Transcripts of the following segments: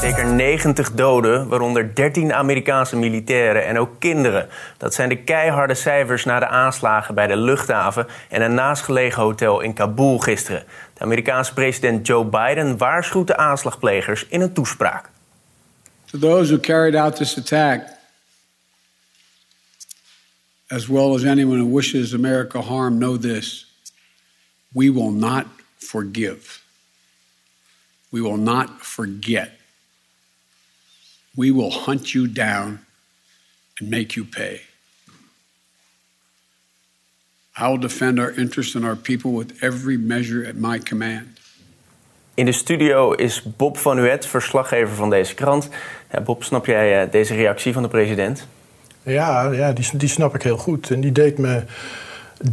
Zeker 90 doden, waaronder 13 Amerikaanse militairen en ook kinderen. Dat zijn de keiharde cijfers na de aanslagen bij de luchthaven en een naastgelegen hotel in Kabul gisteren. De Amerikaanse president Joe Biden waarschuwt de aanslagplegers in een toespraak. To those who carried out this attack, as well as anyone who wishes America harm, know this. We will not forgive. We will not forget. We will hunt you down and make you pay. I will defend our interests and our people with every measure at my command. In de studio is Bob van Uet, verslaggever van deze krant. Ja, Bob, snap jij eh, deze reactie van de president? Ja, ja die, die snap ik heel goed. En die deed me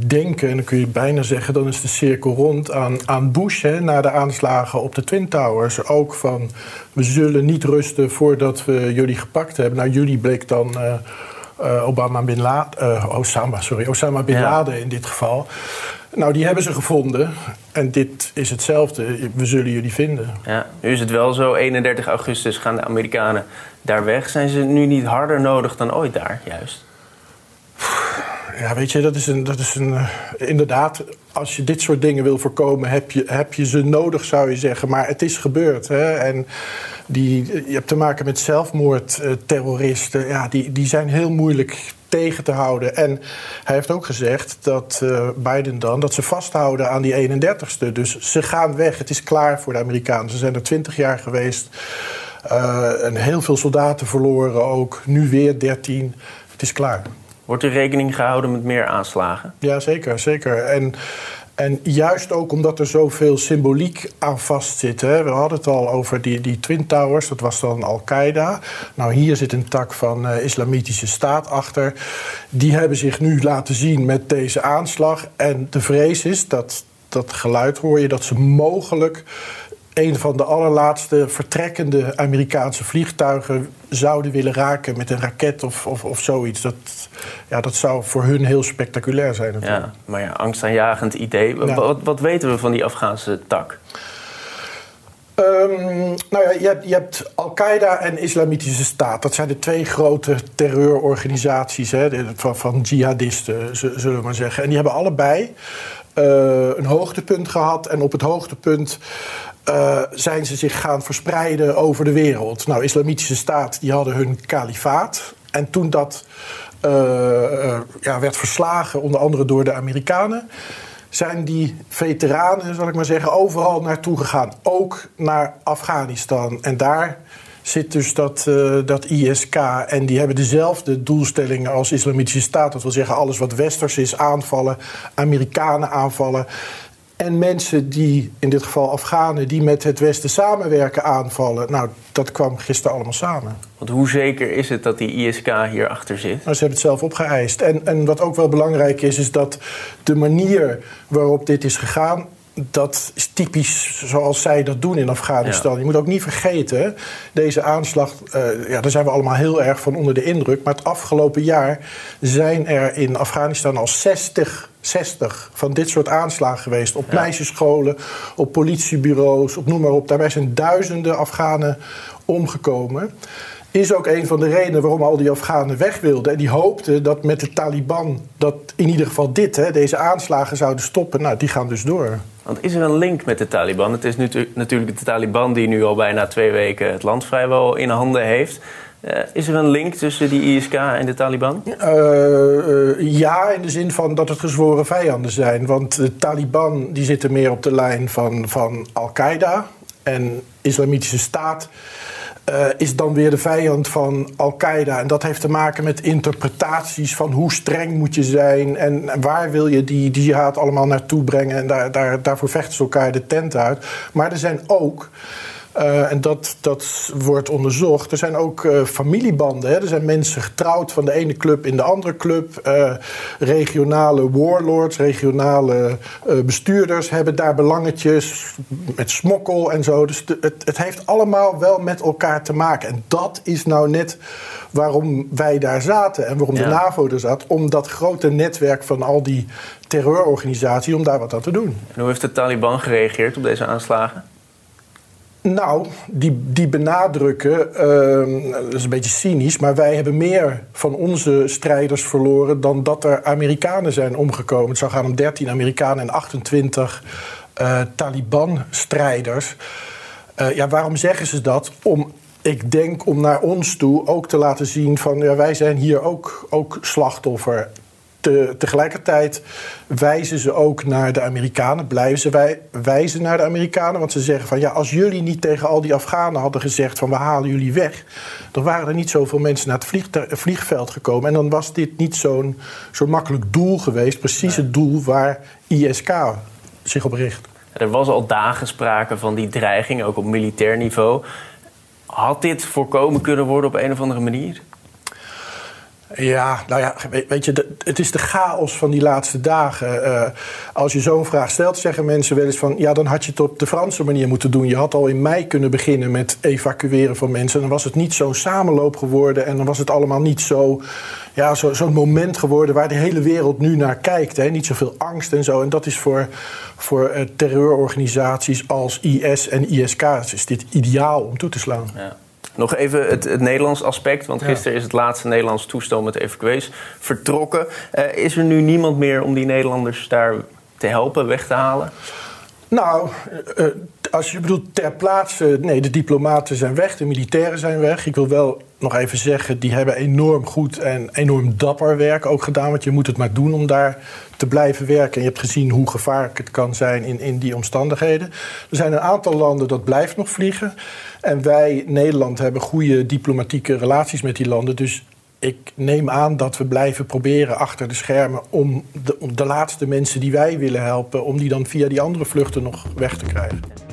denken, en dan kun je bijna zeggen, dan is de cirkel rond aan, aan Bush hè, na de aanslagen op de Twin Towers. Ook van we zullen niet rusten voordat we jullie gepakt hebben. Nou, jullie bleek dan uh, uh, Obama bin Laden, uh, Osama, sorry, Osama bin Laden in dit geval. Nou, die hebben ze gevonden. En dit is hetzelfde. We zullen jullie vinden. Ja, nu is het wel zo. 31 augustus gaan de Amerikanen daar weg. Zijn ze nu niet harder nodig dan ooit daar, juist? Ja, weet je, dat is een. Dat is een uh, inderdaad, als je dit soort dingen wil voorkomen, heb je, heb je ze nodig, zou je zeggen. Maar het is gebeurd. Hè? En die, je hebt te maken met zelfmoordterroristen. ja, die, die zijn heel moeilijk tegen te houden. En hij heeft ook gezegd dat uh, Biden dan dat ze vasthouden aan die 31ste. Dus ze gaan weg. Het is klaar voor de Amerikanen. Ze zijn er 20 jaar geweest. En heel veel soldaten verloren ook. Nu weer 13. Het is klaar. Wordt er rekening gehouden met meer aanslagen? Ja, zeker. zeker. En, en juist ook omdat er zoveel symboliek aan vastzit. Hè. We hadden het al over die, die Twin Towers, dat was dan Al-Qaeda. Nou, hier zit een tak van uh, Islamitische Staat achter. Die hebben zich nu laten zien met deze aanslag. En de vrees is dat, dat geluid hoor je, dat ze mogelijk een van de allerlaatste vertrekkende Amerikaanse vliegtuigen zouden willen raken met een raket of, of, of zoiets. Dat, ja, dat zou voor hun heel spectaculair zijn. Natuurlijk. Ja, maar ja, angstaanjagend idee. Wat, wat weten we van die Afghaanse tak? Um, nou ja, je hebt, je hebt Al-Qaeda en Islamitische Staat. Dat zijn de twee grote terreurorganisaties hè, van, van jihadisten, zullen we maar zeggen. En die hebben allebei een hoogtepunt gehad. En op het hoogtepunt uh, zijn ze zich gaan verspreiden over de wereld. Nou, Islamitische Staat die hadden hun kalifaat. En toen dat uh, ja, werd verslagen, onder andere door de Amerikanen, zijn die veteranen, zal ik maar zeggen, overal naartoe gegaan. Ook naar Afghanistan. En daar zit dus dat, uh, dat ISK. En die hebben dezelfde doelstellingen als Islamitische Staat. Dat wil zeggen, alles wat westers is aanvallen, Amerikanen aanvallen. En mensen die, in dit geval Afghanen, die met het Westen samenwerken aanvallen. Nou, dat kwam gisteren allemaal samen. Want hoe zeker is het dat die ISK hierachter zit? Nou, ze hebben het zelf opgeëist. En, en wat ook wel belangrijk is, is dat de manier waarop dit is gegaan dat is typisch zoals zij dat doen in Afghanistan. Ja. Je moet ook niet vergeten, deze aanslag, uh, ja, daar zijn we allemaal heel erg van onder de indruk. Maar het afgelopen jaar zijn er in Afghanistan al 60, 60 van dit soort aanslagen geweest. Op ja. meisjesscholen, op politiebureaus, op noem maar op. Daarbij zijn duizenden Afghanen omgekomen is ook een van de redenen waarom al die Afghanen weg wilden. En die hoopten dat met de Taliban, dat in ieder geval dit, hè, deze aanslagen zouden stoppen. Nou, die gaan dus door. Want is er een link met de Taliban? Het is nu natuurlijk de Taliban die nu al bijna twee weken het land vrijwel in handen heeft. Uh, is er een link tussen die ISK en de Taliban? Uh, uh, ja, in de zin van dat het gezworen vijanden zijn. Want de Taliban die zitten meer op de lijn van, van Al-Qaeda en Islamitische Staat. Uh, is dan weer de vijand van Al-Qaeda. En dat heeft te maken met interpretaties van hoe streng moet je zijn en, waar wil je die, die jihad allemaal naartoe brengen. En daar, daar, daarvoor vechten ze elkaar de tent uit. Maar er zijn ook Uh, en dat, dat wordt onderzocht. Er zijn ook uh, familiebanden. Hè? Er zijn mensen getrouwd van de ene club in de andere club. Uh, regionale warlords, regionale bestuurders hebben daar belangetjes met smokkel en zo. Dus de, het, het heeft allemaal wel met elkaar te maken. En dat is nou net waarom wij daar zaten en waarom ja. de NAVO er zat. Om dat grote netwerk van al die terreurorganisaties, om daar wat aan te doen. En hoe heeft de Taliban gereageerd op deze aanslagen? Nou, die, die benadrukken, uh, dat is een beetje cynisch, maar wij hebben meer van onze strijders verloren dan dat er Amerikanen zijn omgekomen. Het zou gaan om 13 Amerikanen en 28 uh, Taliban-strijders. Uh, ja, waarom zeggen ze dat? Om ik denk om naar ons toe ook te laten zien van ja, wij zijn hier ook, ook slachtoffer. Te, tegelijkertijd wijzen ze ook naar de Amerikanen, blijven ze wij, wijzen naar de Amerikanen. Want ze zeggen van ja, als jullie niet tegen al die Afghanen hadden gezegd van we halen jullie weg, dan waren er niet zoveel mensen naar het vliegveld gekomen. En dan was dit niet zo'n zo makkelijk doel geweest, precies het doel waar ISK zich op richt. Er was al dagen sprake van die dreiging, ook op militair niveau. Had dit voorkomen kunnen worden op een of andere manier? Ja, nou ja, weet je, het is de chaos van die laatste dagen. Uh, als je zo'n vraag stelt, zeggen mensen wel eens van... ja, dan had je het op de Franse manier moeten doen. Je had al in mei kunnen beginnen met evacueren van mensen. Dan was het niet zo'n samenloop geworden... en dan was het allemaal niet zo, ja, zo'n zo moment geworden... waar de hele wereld nu naar kijkt. Hè? Niet zoveel angst en zo. En dat is voor, voor uh, terreurorganisaties als IS en ISK... is dit ideaal om toe te slaan. Ja. Nog even het, het Nederlands aspect, want gisteren is het laatste Nederlands toestel met evacuees vertrokken. Uh, is er nu niemand meer om die Nederlanders daar te helpen weg te halen? Nou, uh, als je bedoelt ter plaatse, nee, de diplomaten zijn weg, de militairen zijn weg. Ik wil wel nog even zeggen, die hebben enorm goed en enorm dapper werk ook gedaan. Want je moet het maar doen om daar te blijven werken. En je hebt gezien hoe gevaarlijk het kan zijn in, in die omstandigheden. Er zijn een aantal landen dat blijft nog vliegen. En wij, Nederland, hebben goede diplomatieke relaties met die landen. Dus ik neem aan dat we blijven proberen achter de schermen om de, om de laatste mensen die wij willen helpen, om die dan via die andere vluchten nog weg te krijgen.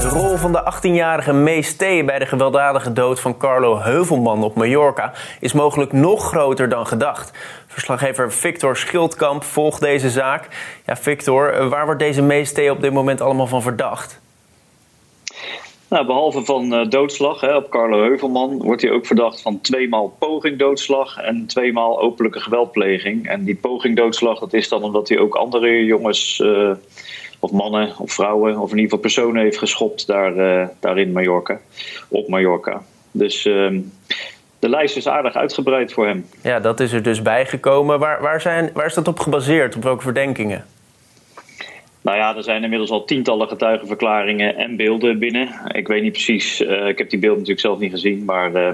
De rol van de 18-jarige Mees bij de gewelddadige dood van Carlo Heuvelman op Mallorca is mogelijk nog groter dan gedacht. Verslaggever Victor Schildkamp volgt deze zaak. Ja, Victor, waar wordt deze Mees op dit moment allemaal van verdacht? Nou, behalve van uh, doodslag hè, op Carlo Heuvelman wordt hij ook verdacht van tweemaal poging doodslag en tweemaal openlijke geweldpleging. En die poging doodslag, dat is dan omdat hij ook andere jongens uh, of mannen of vrouwen of in ieder geval personen heeft geschopt daar, uh, daar in Mallorca, op Mallorca. Dus ehm, de lijst is aardig uitgebreid voor hem. Ja, dat is er dus bijgekomen. Waar, waar, zijn, waar is dat op gebaseerd? Op welke verdenkingen? Nou ja, er zijn inmiddels al tientallen getuigenverklaringen en beelden binnen. Ik weet niet precies, uh, ik heb die beelden natuurlijk zelf niet gezien, maar uh,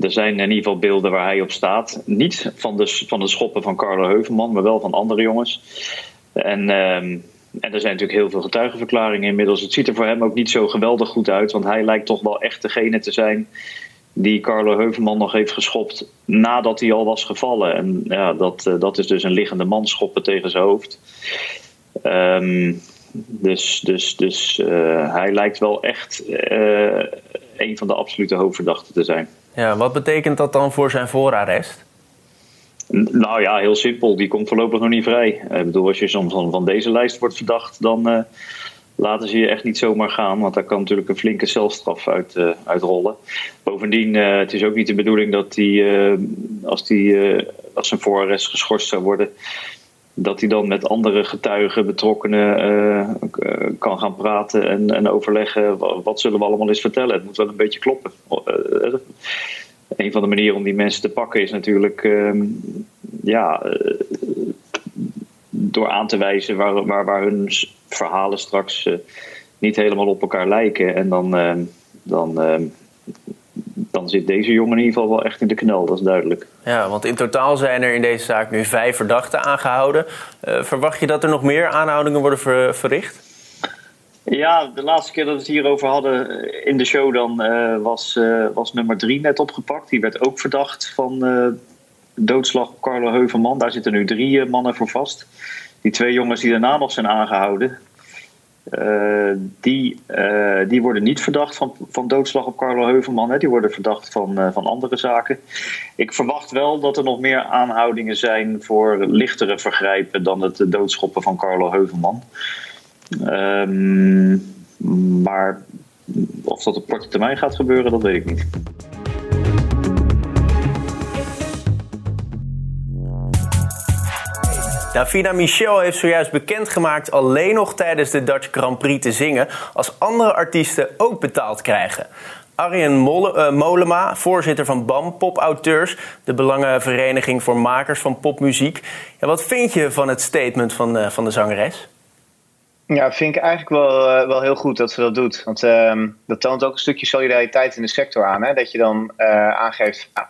er zijn in ieder geval beelden waar hij op staat. Niet van de, van de schoppen van Carlo Heuvelman, maar wel van andere jongens. En, uh, en er zijn natuurlijk heel veel getuigenverklaringen inmiddels. Het ziet er voor hem ook niet zo geweldig goed uit, want hij lijkt toch wel echt degene te zijn die Carlo Heuvelman nog heeft geschopt nadat hij al was gevallen. En ja, dat, dat is dus een liggende man schoppen tegen zijn hoofd. Um, dus dus, dus uh, hij lijkt wel echt uh, een van de absolute hoofdverdachten te zijn. Ja, wat betekent dat dan voor zijn voorarrest? Nou ja, heel simpel. Die komt voorlopig nog niet vrij. Ik bedoel, als je soms van, deze lijst wordt verdacht, dan uh, laten ze je echt niet zomaar gaan. Want daar kan natuurlijk een flinke celstraf uit, uit rollen. Bovendien, het is ook niet de bedoeling dat hij, als, die, als zijn voorarrest geschorst zou worden, dat hij dan met andere getuigen, betrokkenen kan gaan praten en, en overleggen. Wat, zullen we allemaal eens vertellen? Het moet wel een beetje kloppen. Een van de manieren om die mensen te pakken is natuurlijk ehm, ja, door aan te wijzen waar, waar, hun verhalen straks niet helemaal op elkaar lijken. En dan, ehm, dan ehm, dan zit deze jongen in ieder geval wel echt in de knel, dat is duidelijk. Ja, want in totaal zijn er in deze zaak nu vijf verdachten aangehouden. Uh, verwacht je dat er nog meer aanhoudingen worden ver, verricht? Ja, de laatste keer dat we het hierover hadden in de show dan uh, was, uh, was nummer drie net opgepakt. Die werd ook verdacht van doodslag op Carlo Heuvelman. Daar zitten nu drie mannen voor vast. die twee jongens die daarna nog zijn aangehouden, die, die worden niet verdacht van, van doodslag op Carlo Heuvelman. Hè. Die worden verdacht van, van andere zaken. Ik verwacht wel dat er nog meer aanhoudingen zijn voor lichtere vergrijpen dan het doodschoppen van Carlo Heuvelman. Um, maar of dat op korte termijn gaat gebeuren, dat weet ik niet. Davina Michel heeft zojuist bekendgemaakt alleen nog tijdens de Dutch Grand Prix te zingen als andere artiesten ook betaald krijgen. Arjen uh, Molema, voorzitter van BAM Pop Auteurs, de Belangenvereniging voor Makers van Popmuziek. Ja, wat vind je van het statement van, van de zangeres? Ja, vind ik eigenlijk wel, uh, wel heel goed dat ze dat doet. Want uh, dat toont ook een stukje solidariteit in de sector aan. Hè? Dat je dan uh, aangeeft, nou,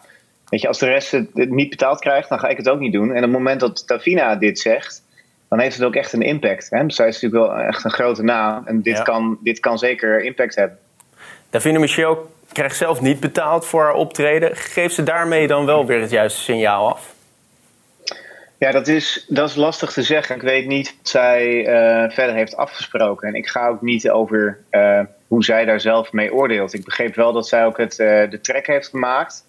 weet je, als de rest het, het, niet betaald krijgt, dan ga ik het ook niet doen. En op het moment dat Davina dit zegt, dan heeft het ook echt een impact. Hè? Zij is natuurlijk wel echt een grote naam. En dit, ja. kan, dit kan zeker impact hebben. Davina Michel krijgt zelf niet betaald voor haar optreden. Geeft ze daarmee dan wel weer het juiste signaal af? Ja, dat is, dat is lastig te zeggen. Ik weet niet wat zij uh, verder heeft afgesproken. En ik ga ook niet over uh, hoe zij daar zelf mee oordeelt. Ik begreep wel dat zij ook het, uh, de track heeft gemaakt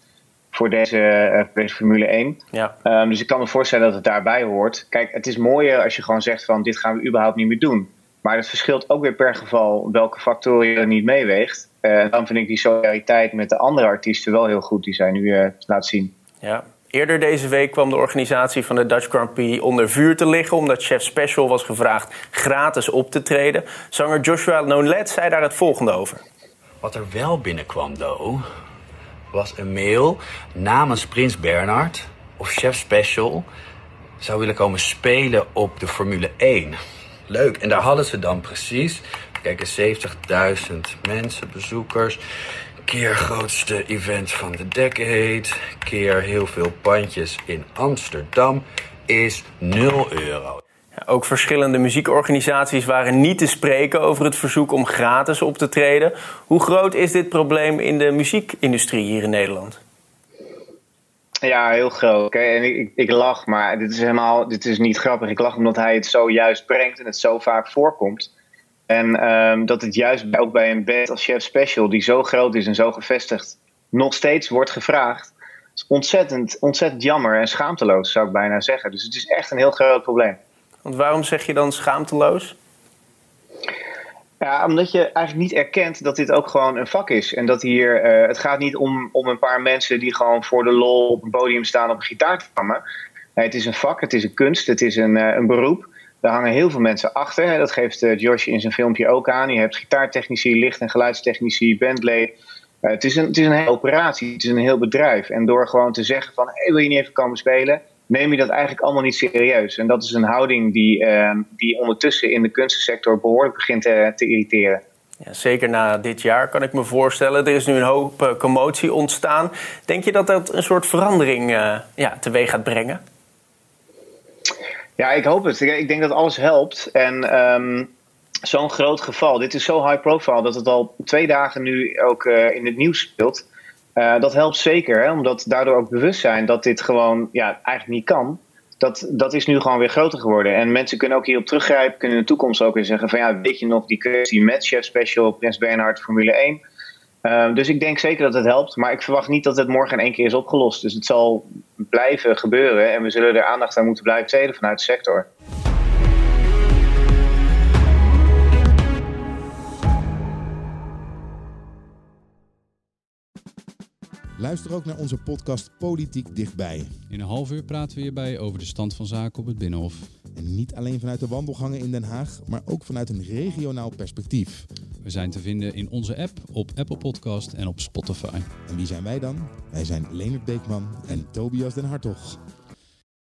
voor deze, deze Formule 1. Ja. Um, dus ik kan me voorstellen dat het daarbij hoort. Kijk, het is mooier als je gewoon zegt van dit gaan we überhaupt niet meer doen. Maar het verschilt ook weer per geval welke factoren je er niet meeweegt. En dan vind ik die solidariteit met de andere artiesten wel heel goed die zij nu laat zien. Ja, Eerder deze week kwam de organisatie van de Dutch Grand Prix onder vuur te liggen... omdat Chef Special was gevraagd gratis op te treden. Zanger Joshua Nolet zei daar het volgende over. Wat er wel binnenkwam, Do, was een mail namens Prins Bernhard... of Chef Special zou willen komen spelen op de Formule 1. Leuk, en daar hadden ze dan precies... Kijk, 70.000 mensen, bezoekers keer grootste event van de decade, keer heel veel pandjes in Amsterdam, is 0 euro. Ook verschillende muziekorganisaties waren niet te spreken over het verzoek om gratis op te treden. Hoe groot is dit probleem in de muziekindustrie hier in Nederland? Ja, heel groot. En ik, ik, lach, maar dit is helemaal dit is niet grappig. Ik lach omdat hij het zo juist brengt en het zo vaak voorkomt. En um, dat het juist ook bij een band als Chef Special, die zo groot is en zo gevestigd, nog steeds wordt gevraagd. is ontzettend, ontzettend jammer en schaamteloos, zou ik bijna zeggen. Dus het is echt een heel groot probleem. Want waarom zeg je dan schaamteloos? Ja, omdat je eigenlijk niet erkent dat dit ook gewoon een vak is. En dat hier, uh, het gaat niet om, om een paar mensen die gewoon voor de lol op een podium staan op een gitaar te. Nee, het is een vak, het is een kunst, het is een, uh, een beroep. Daar hangen heel veel mensen achter. Dat geeft uh, Josh in zijn filmpje ook aan. Je hebt gitaartechnici, licht- en geluidstechnici, bandleden. Uh, het, is een, het is een hele operatie, het is een heel bedrijf. En door gewoon te zeggen van, hey, wil je niet even komen spelen? Neem je dat eigenlijk allemaal niet serieus. En dat is een houding die, uh, die ondertussen in de kunstensector behoorlijk begint te, te irriteren. Ja, zeker na dit jaar kan ik me voorstellen. Er is nu een hoop commotie ontstaan. Denk je dat dat een soort verandering ja, teweeg gaat brengen? Ja, ik hoop het. Ik denk dat alles helpt. En um, zo'n groot geval, dit is zo high profile dat het al twee dagen nu ook uh, in het nieuws speelt. Uh, dat helpt zeker, hè, omdat daardoor ook bewustzijn dat dit gewoon ja, eigenlijk niet kan. Dat, dat is nu gewoon weer groter geworden. En mensen kunnen ook hierop teruggrijpen, kunnen in de toekomst ook weer zeggen: van ja, weet je nog die kwestie met Chef Special, Prins Bernhard, Formule 1. Uh, dus ik denk zeker dat het helpt. Maar ik verwacht niet dat het morgen in één keer is opgelost. Dus het zal blijven gebeuren. En we zullen er aandacht aan moeten blijven besteden vanuit de sector. Luister ook naar onze podcast Politiek Dichtbij. In een half uur praten we hierbij over de stand van zaken op het Binnenhof. En niet alleen vanuit de wandelgangen in Den Haag, maar ook vanuit een regionaal perspectief. We zijn te vinden in onze app, op Apple Podcast en op Spotify. En wie zijn wij dan? Wij zijn Leonard Beekman en Tobias den Hartog.